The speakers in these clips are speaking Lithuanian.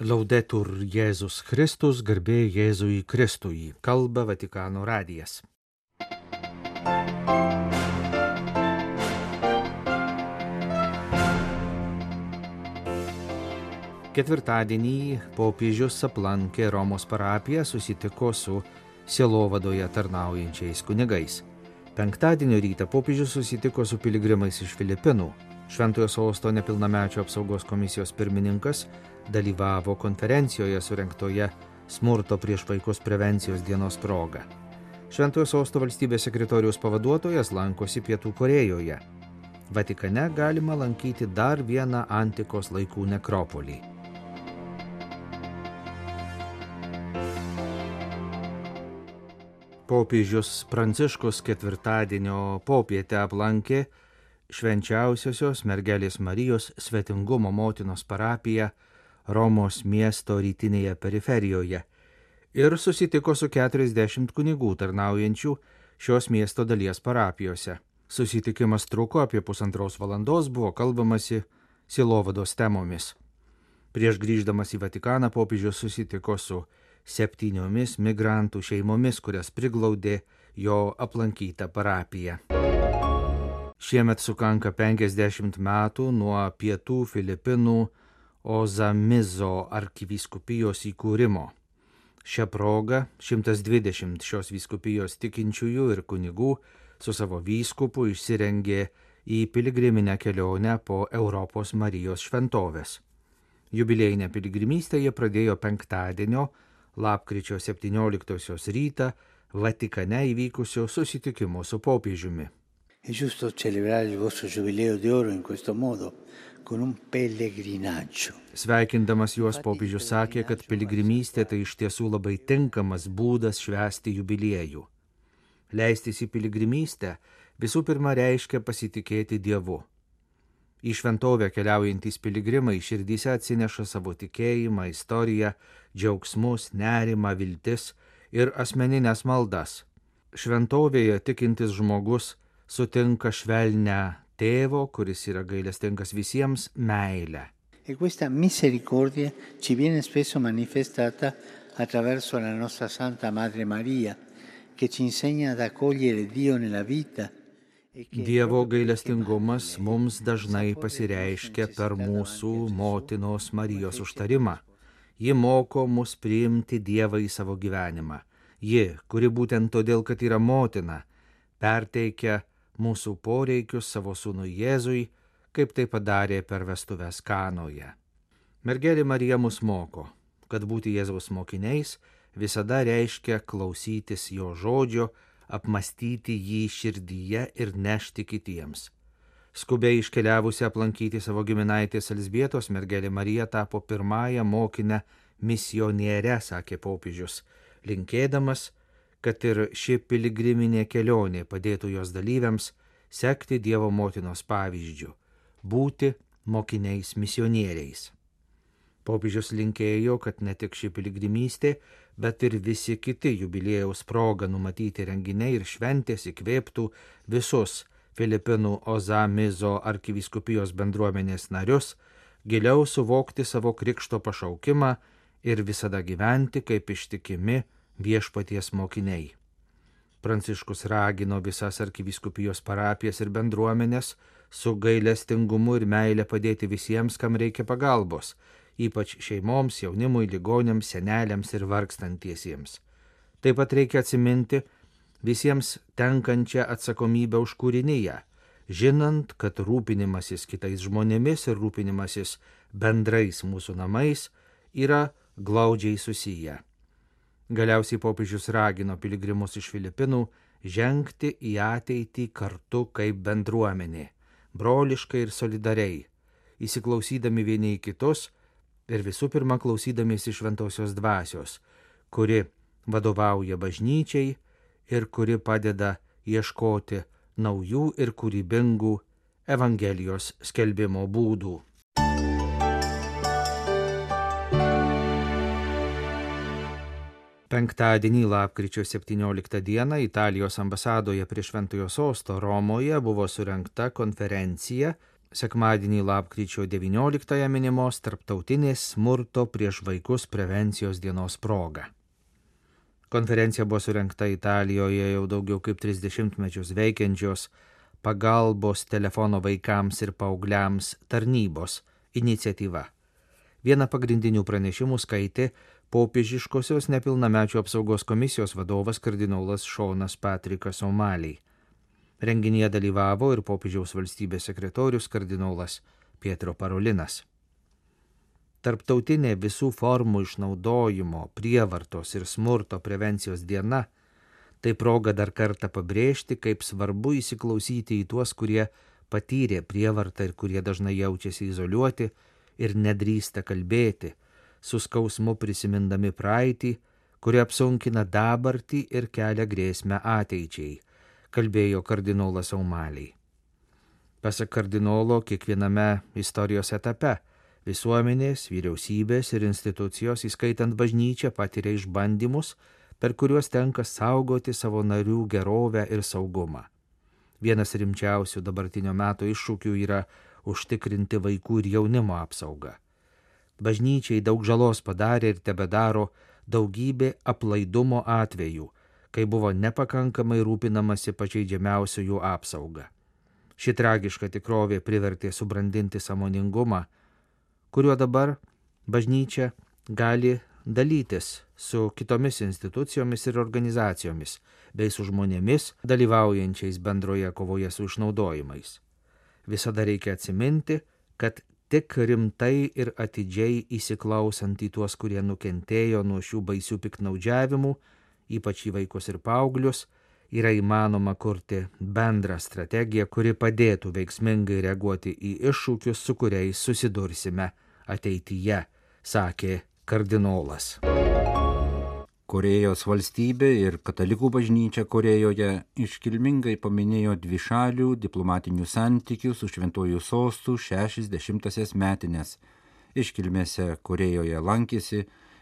Laudetur Jėzus Kristus, garbė Jėzui Kristui, kalba Vatikano radijas. Ketvirtadienį popiežius aplankė Romos parapiją, susitiko su Sielovadoje tarnaujančiais kunigais. Penktadienio rytą popiežius susitiko su piligrimais iš Filipinų. Šventojo sosto nepilnamečio apsaugos komisijos pirmininkas dalyvavo konferencijoje surinktoje smurto prieš vaikus prevencijos dienos proga. Šventojo sosto valstybės sekretoriaus pavaduotojas lankosi Pietų Korejoje. Vatikane galima lankyti dar vieną antikos laikų nekropolį. Popiežius Pranciškus ketvirtadienio popietę aplankė švenčiausiosios mergelės Marijos svetingumo motinos parapiją Romos miesto rytinėje periferijoje ir susitiko su 40 kunigų tarnaujančių šios miesto dalies parapijose. Susitikimas truko apie pusantros valandos, buvo kalbamasi silovados temomis. Prieš grįždamas į Vatikaną popiežius susitiko su septyniomis migrantų šeimomis, kurias priglaudė jo aplankyta parapija. Šiemet sukanka 50 metų nuo pietų Filipinų Ozamizo arkivyskupijos įkūrimo. Šią progą 120 šios vyskupijos tikinčiųjų ir kunigų su savo vyskupu išsirengė į piligriminę kelionę po Europos Marijos šventovės. Jubilėjinę piligrimystę jie pradėjo penktadienio, lapkričio 17 rytą Vatikane įvykusio susitikimo su popiežiumi. È giusto celebrare il vostro giubileo d'oro in questo modo, con un pellegrinaggio. Sveikindamas juos popiežius sakė, kad piligrimystė tai iš tiesų labai tinkamas būdas švęsti jubiliejų. Leistis į piligrimystę visų pirma reiškia pasitikėti Dievu. Į šventovę keliaujantys piligrimai širdyse atsineša savo tikėjimą, istoriją, džiaugsmus, nerimą, viltis ir asmeninės maldas. Šventovėje tikintis žmogus sutinka švelnę tėvo, kuris yra gailestingas visiems, meilę. E questa misericordia ci viene spesso manifestata attraverso la nostra Santa Madre Maria, che ci insegna ad accogliere Dio nella vita. Dievo gailestingumas mums dažnai pasireiškia per mūsų motinos Marijos užtarimą. Ji moko mus priimti Dievą į savo gyvenimą. Ji, kuri būtent todėl, kad yra motina, perteikia mūsų poreikius savo sūnui Jėzui, kaip tai padarė per vestuves Kanoje. Mergelė Marija mus moko, kad būti Jėzaus mokiniais visada reiškia klausytis jo žodžio, apmastyti jį širdyje ir nešti kitiems. Skubiai iškeliavusi aplankyti savo giminaitės Elsbietos, mergelė Marija tapo pirmąją mokinę misionierę, sakė popiežius, linkėdamas, kad ir ši piligriminė kelionė padėtų jos dalyviams sekti Dievo motinos pavyzdžių - būti mokiniais misionieriais. Popiežius linkėjo, kad ne tik ši piligrimystė, bet ir visi kiti jubiliejaus proga numatyti renginiai ir šventės įkvėptų visus Filipinų Ozamizo arkiviskupijos bendruomenės narius, giliau suvokti savo krikšto pašaukimą ir visada gyventi kaip ištikimi viešpaties mokiniai. Pranciškus ragino visas arkiviskupijos parapijas ir bendruomenės su gailestingumu ir meilė padėti visiems, kam reikia pagalbos, ypač šeimoms, jaunimui, ligonėms, seneliams ir vargstantiesiems. Taip pat reikia atsiminti visiems tenkančią atsakomybę už kūrinyje, žinant, kad rūpinimasis kitais žmonėmis ir rūpinimasis bendrais mūsų namais yra glaudžiai susiję. Galiausiai popiežius ragino piligrimus iš Filipinų žengti į ateitį kartu kaip bendruomenė, broliškai ir solidariai, įsiklausydami vieni į kitus ir visų pirma klausydamiesi šventosios dvasios, kuri vadovauja bažnyčiai ir kuri padeda ieškoti naujų ir kūrybingų Evangelijos skelbimo būdų. Penktadienį lapkričio 17 dieną Italijos ambasadoje prie Šventojo sosto Romoje buvo surinkta konferencija Sekmadienį lapkričio 19-ąją minimos Tarptautinės smurto prieš vaikus prevencijos dienos proga. Konferencija buvo surinkta Italijoje jau daugiau kaip 30 mečius veikiančios pagalbos telefono vaikams ir paaugliams tarnybos iniciatyva. Vieną pagrindinių pranešimų skaitė popiežiškosios nepilnamečių apsaugos komisijos vadovas kardinolas Šonas Patrikas O'Malley. Renginyje dalyvavo ir popiežiaus valstybės sekretorius kardinolas Pietro Parolinas. Tarptautinė visų formų išnaudojimo, prievartos ir smurto prevencijos diena - tai proga dar kartą pabrėžti, kaip svarbu įsiklausyti į tuos, kurie patyrė prievartą ir kurie dažnai jaučiasi izoliuoti ir nedrįsta kalbėti, su skausmu prisimindami praeitį, kuri apsunkina dabartį ir kelia grėsmę ateičiai, kalbėjo kardinolas Aumaliai. Pasak kardinolo, kiekviename istorijos etape visuomenės, vyriausybės ir institucijos, įskaitant bažnyčią, patiria išbandymus, per kuriuos tenka saugoti savo narių gerovę ir saugumą. Vienas rimčiausių dabartinio meto iššūkių yra užtikrinti vaikų ir jaunimo apsaugą. Bažnyčiai daug žalos padarė ir tebedaro daugybė aplaidumo atvejų, kai buvo nepakankamai rūpinamasi pažeidžiamiausių jų apsauga. Ši tragiška tikrovė privertė subrandinti samoningumą, kuriuo dabar bažnyčia gali dalytis su kitomis institucijomis ir organizacijomis, bei su žmonėmis dalyvaujančiais bendroje kovoje su išnaudojimais. Visada reikia atsiminti, kad tik rimtai ir atidžiai įsiklausant į tuos, kurie nukentėjo nuo šių baisių piknaudžiavimų, ypač į vaikus ir paauglius, yra įmanoma kurti bendrą strategiją, kuri padėtų veiksmingai reaguoti į iššūkius, su kuriais susidursime ateityje, sakė kardinolas. Korejos valstybė ir katalikų bažnyčia Korejoje iškilmingai paminėjo dvišalių diplomatinių santykių su šventojų sostų 60-asias metinės. Iškilmėse Korejoje lankėsi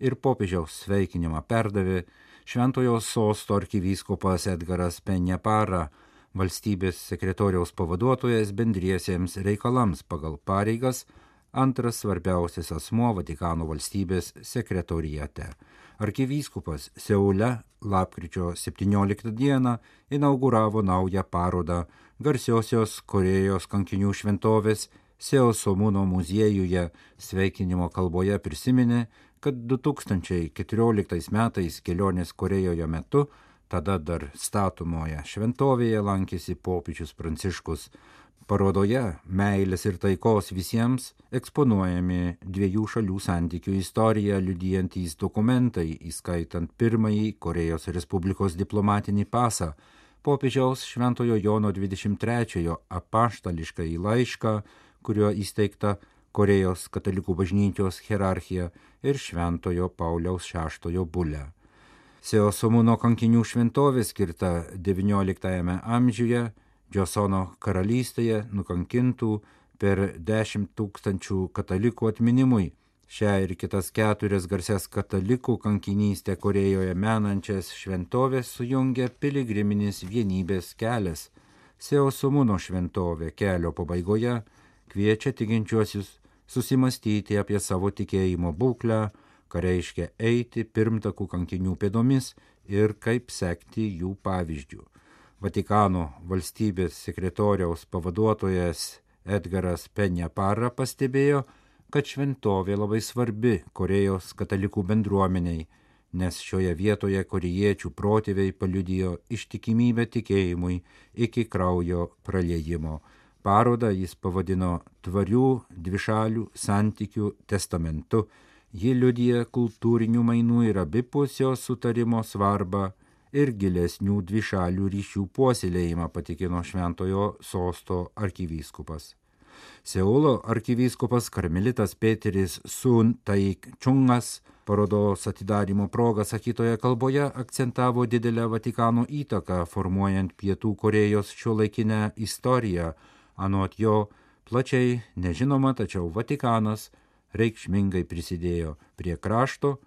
ir popiežiaus sveikinimą perdavė šventojo sosto arkivyskopas Edgaras Penjapara, valstybės sekretoriaus pavaduotojas bendriesiems reikalams pagal pareigas, antras svarbiausias asmuo Vatikano valstybės sekretorijate arkivyskupas Seule lapkričio 17 dieną inauguravo naują parodą garsiosios Korejos kankinių šventovės Seosomuno muziejuje. Sveikinimo kalboje prisiminė, kad 2014 metais kelionės Korejoje metu tada dar statomoje šventovėje lankėsi popiežius Pranciškus Parodoje meilės ir taikos visiems eksponuojami dviejų šalių santykių istoriją liudijantys dokumentai, įskaitant pirmąjį Korejos Respublikos diplomatinį pasą, popiežiaus Šventojo Jono 23-ojo apaštališką į laišką, kuriuo įsteigta Korejos katalikų bažnyčios hierarchija ir Šventojo Pauliaus VI bulę. Seosomuno kankinių šventovė skirta XIX amžiuje Džosono karalystėje nukankintų per 10 tūkstančių katalikų atminimui. Šią ir kitas keturias garsias katalikų kankinystę Korejoje menančias šventovės sujungia piligriminis vienybės kelias. Seosumuno šventovė kelio pabaigoje kviečia tikinčiuosius susimastyti apie savo tikėjimo būklę, ką reiškia eiti pirmtakų kankinių pėdomis ir kaip sekti jų pavyzdžių. Vatikano valstybės sekretoriaus pavaduotojas Edgaras Penjapara pastebėjo, kad šventovė labai svarbi Korejos katalikų bendruomeniai, nes šioje vietoje korejiečių protėviai paliudijo ištikimybę tikėjimui iki kraujo praliejimo. Parodą jis pavadino tvarių dvišalių santykių testamentu. Ji liudija kultūrinių mainų ir abipusio sutarimo svarbą ir gilesnių dvišalių ryšių puoselėjimą patikino šventojo sosto arkivyskupas. Seulo arkivyskupas karmelitas Peteris Sun Taik Čungas parodos atidarimo progą sakytoje kalboje akcentavo didelę Vatikano įtaką formuojant Pietų Korejos šio laikinę istoriją. Anot jo, plačiai nežinoma, tačiau Vatikanas reikšmingai prisidėjo prie krašto,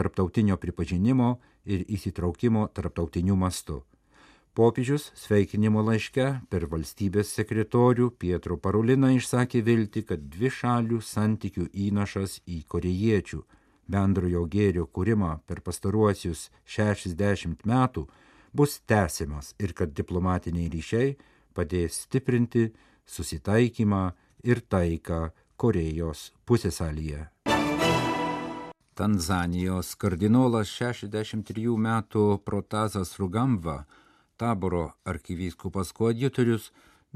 tarptautinio pripažinimo ir įsitraukimo tarptautiniu mastu. Popiežius sveikinimo laiške per valstybės sekretorių Pietro Paruliną išsakė vilti, kad dvi šalių santykių įnašas į korejiečių bendrojo gėrio kūrimą per pastaruosius 60 metų bus tęsiamas ir kad diplomatiniai ryšiai padės stiprinti susitaikymą ir taiką Korejos pusėsalyje. Tanzanijos kardinolas 63 metų Protazas Rugamva, taboro arkivyskupas koadjutorius,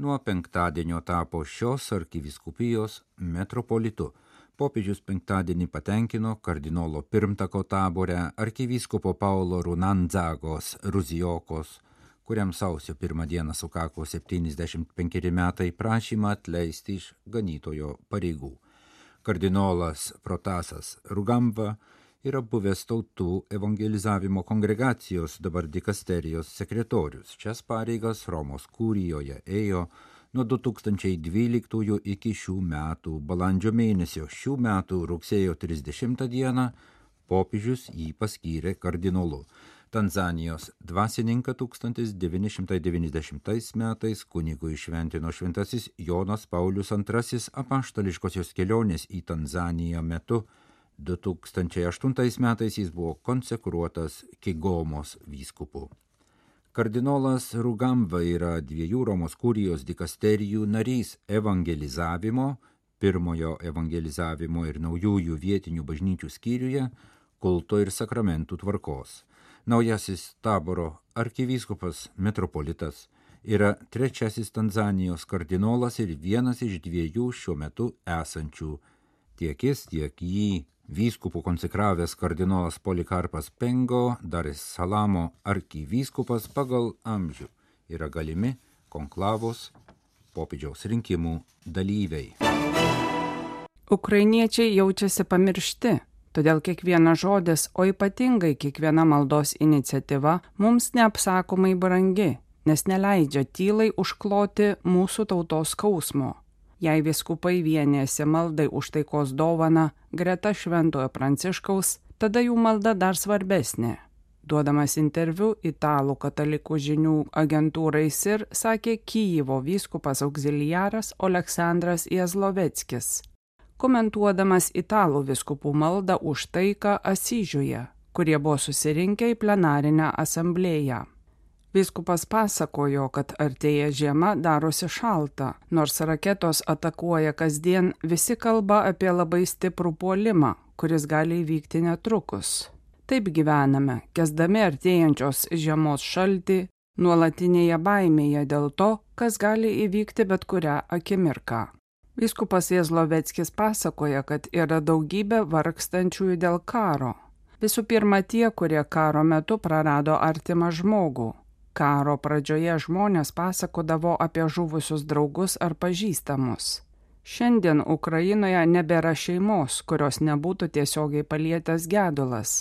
nuo penktadienio tapo šios arkivyskupijos metropolitu popiežius penktadienį patenkino kardinolo pirmtako taborę arkivyskupo Paulo Runandzagos Ruzijokos, kuriam sausio pirmą dieną sukako 75 metai prašymą atleisti iš ganytojo pareigų. Kardinolas Protasas Rugamba yra buvęs tautų evangelizavimo kongregacijos dabar dikasterijos sekretorius. Šias pareigas Romos kūrijoje ėjo nuo 2012 iki šių metų balandžio mėnesio. Šių metų rugsėjo 30 dieną popiežius jį paskyrė kardinolu. Tanzanijos dvasininką 1990 metais kunigų išventino šventasis Jonas Paulius II apaštališkosios kelionės į Tanzaniją metu. 2008 metais jis buvo konsekruotas Kigomos vyskupu. Kardinolas Rugamba yra dviejų Romos kurijos dikasterijų narys evangelizavimo, pirmojo evangelizavimo ir naujųjų vietinių bažnyčių skyriuje, kulto ir sakramentų tvarkos. Naujasis taboro arkivyskupas metropolitas yra trečiasis Tanzanijos kardinolas ir vienas iš dviejų šiuo metu esančių. Tiek jis, tiek jį vyskupų konsekravęs kardinolas Polikarpas Pengo, dar Salamo arkivyskupas pagal amžių yra galimi konklavos popidžiaus rinkimų dalyviai. Ukrainiečiai jaučiasi pamiršti, todėl kiekvienas žodis, o ypatingai kiekviena maldos iniciatyva mums neapsakomai brangi, nes neleidžia tylai užkloti mūsų tautos skausmo Jei viskupai vienėsi maldai už taikos dovaną greta Šventojo Pranciškaus, tada jų malda dar svarbesnė. Duodamas interviu italų katalikų žinių agentūrai SIR sakė Kyjivo vyskupas auxiliaras Aleksandras Jezloveckis, komentuodamas italų viskupų maldą už taiką Asyžiuje, kurie buvo susirinkę į plenarinę asamblėją. Vyskupas pasakojo, kad artėja žiema darosi šalta, nors raketos atakuoja kasdien, visi kalba apie labai stiprų puolimą, kuris gali įvykti netrukus. Taip gyvename, kesdami artėjančios žiemos šaltį, nuolatinėje baimėje dėl to, kas gali įvykti bet kurią akimirką. Vyskupas Jezloveckis pasakoja, kad yra daugybė vargstančiųjų dėl karo. Visų pirma tie, kurie karo metu prarado artimą žmogų Karo pradžioje žmonės pasakodavo apie žuvusius draugus ar pažįstamus. Šiandien Ukrainoje nebėra šeimos, kurios nebūtų tiesiogiai palietęs gedulas.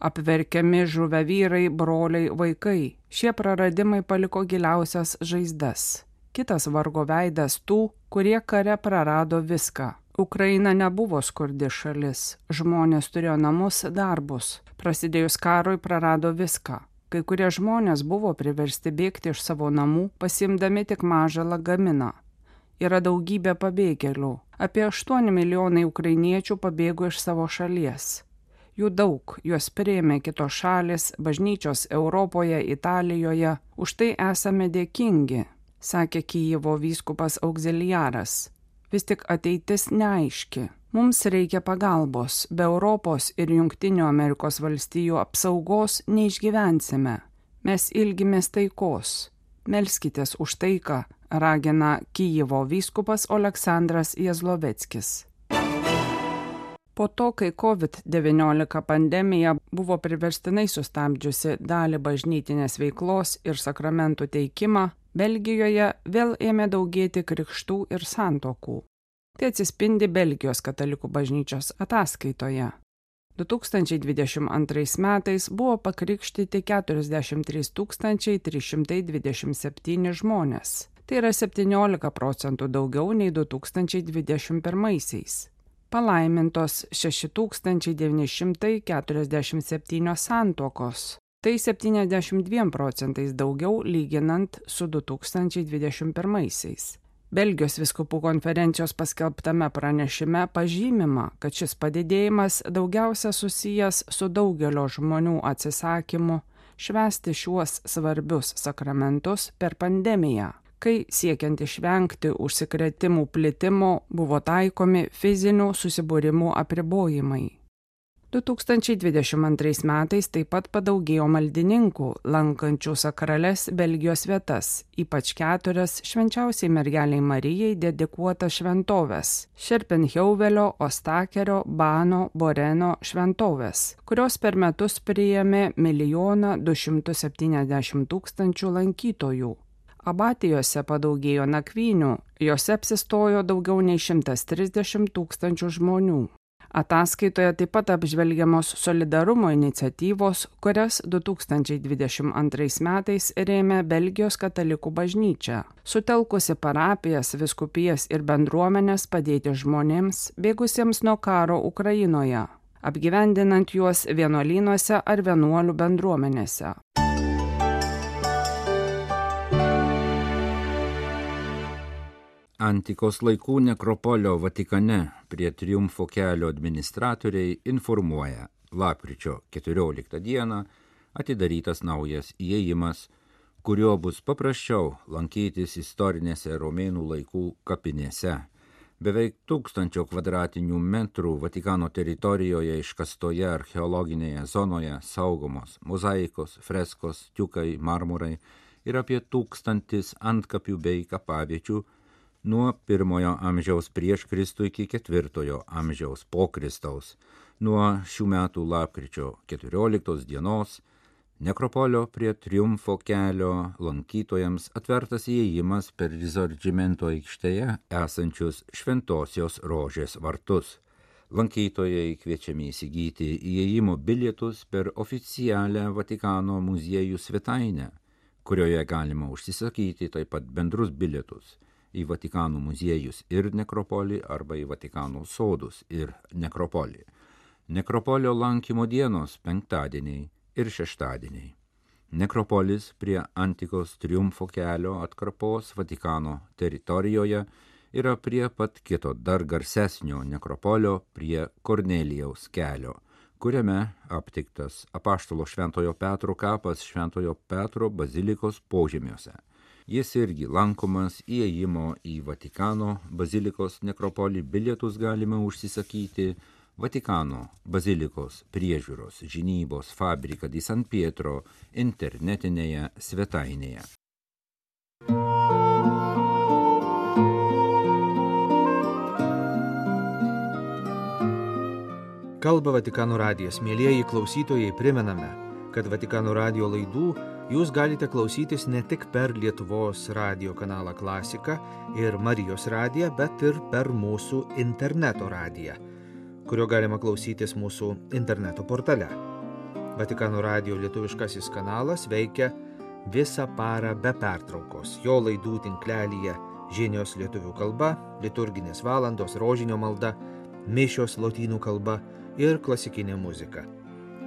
Apverkiami žuvę vyrai, broliai, vaikai. Šie praradimai paliko giliausias žaizdas. Kitas vargo veidas tų, kurie kare prarado viską. Ukraina nebuvo skurdi šalis. Žmonės turėjo namus, darbus. Prasidėjus karui prarado viską Kai kurie žmonės buvo priversti bėgti iš savo namų, pasimdami tik mažą lagaminą. Yra daugybė pabėgėlių. Apie 8 milijonai ukrainiečių pabėgo iš savo šalies. Jų daug, juos prieėmė kitos šalis, bažnyčios Europoje, Italijoje. Už tai esame dėkingi, sakė Kyjevo vyskupas auxiliaras. Vis tik ateitis neaiški. Mums reikia pagalbos. Be Europos ir Junktinių Amerikos valstijų apsaugos neišgyvensime. Mes ilgimės taikos. Melskitės už taiką, ragina Kyjivo vyskupas Aleksandras Jezloveckis. Po to, kai COVID-19 pandemija buvo priverstinai sustabdžiusi dalį bažnytinės veiklos ir sakramentų teikimą, Belgijoje vėl ėmė daugėti krikštų ir santokų. Tai atsispindi Belgijos katalikų bažnyčios ataskaitoje. 2022 metais buvo pakrikštyti 43 327 žmonės. Tai yra 17 procentų daugiau nei 2021-aisiais. Palaimintos 6947 santokos, Tai 72 procentais daugiau lyginant su 2021-aisiais. Belgijos viskupų konferencijos paskelbtame pranešime pažymima, kad šis padidėjimas daugiausia susijęs su daugelio žmonių atsisakymu švęsti šiuos svarbius sakramentus per pandemiją, kai siekiant išvengti užsikrėtimų plitimo buvo taikomi fizinių susibūrimų apribojimai. 2022 metais taip pat padaugėjo maldininkų, lankančių sakrales Belgijos vietas, ypač keturias švenčiausiai mergeliai Marijai dedikuotas šventovės - Šerpenheuvelio, Ostakerio, Bano, Boreno šventovės, kurios per metus priėmė 1 270 tūkstančių lankytojų. Abatijose padaugėjo nakvynių, jose apsistojo daugiau nei 130 tūkstančių žmonių. Ataskaitoje taip pat apžvelgiamos solidarumo iniciatyvos, kurias 2022 metais rėmė Belgijos katalikų bažnyčia, sutelkusi parapijas, viskupijas ir bendruomenės padėti žmonėms bėgusiems nuo karo Ukrainoje, apgyvendinant juos vienuolynuose ar vienuolių bendruomenėse. Antikos laikų nekropolio Vatikane prie triumfo kelio administratoriai informuoja, lapkričio 14 dieną atidarytas naujas įėjimas, kurio bus paprasčiau lankytis istorinėse romėnų laikų kapinėse. Beveik tūkstančio kvadratinių metrų Vatikano teritorijoje iškastoje archeologinėje zonoje saugomos mozaikos, freskos, tiukai, marmurai ir apie tūkstantis antkapių bei kapaviečių nuo pirmojo amžiaus prieš Kristų iki ketvirtojo amžiaus po Kristaus. Nuo šių metų lapkričio 14 dienos nekropolio prie triumfo kelio lankytojams atvertas įėjimas per Rizordžimento aikštėje esančius Šventosios rožės vartus. Lankytojai kviečiami įsigyti įėjimo bilietus per oficialią Vatikano muziejų svetainę, kurioje galima užsisakyti taip pat bendrus bilietus į Vatikanų muziejus ir nekropolį arba į Vatikanų sodus ir nekropolį. Nekropolio lankymo dienos penktadieniai ir šeštadieniai. Nekropolis prie antikos triumfo kelio atkarpos Vatikano teritorijoje yra prie pat kito dar garsesnio nekropolio prie Kornelijaus kelio, kuriame aptiktas apaštalo Šventojo Petro kapas Šventojo Petro bazilikos požemiuose. Jis irgi lankomas įėjimo į Vatikano bazilikos nekropolį bilietus galima užsisakyti Vatikano bazilikos priežiūros žinybos fabriką di San Pietro internetinėje svetainėje. Kalba Vatikano radijas. Mėlyjeji klausytojai, primename, kad Vatikano radio laidų jūs galite klausytis ne tik per Lietuvos radio kanalą Klasika ir Marijos radiją, bet ir per mūsų interneto radiją, kurio galima klausytis mūsų interneto portale. Vatikano radio lietuviškasis kanalas veikia visą parą be pertraukos. Jo laidų tinklelyje žinios lietuvių kalba, liturginės valandos, rožinio malda, mišios lotynų kalba ir klasikinė muzika.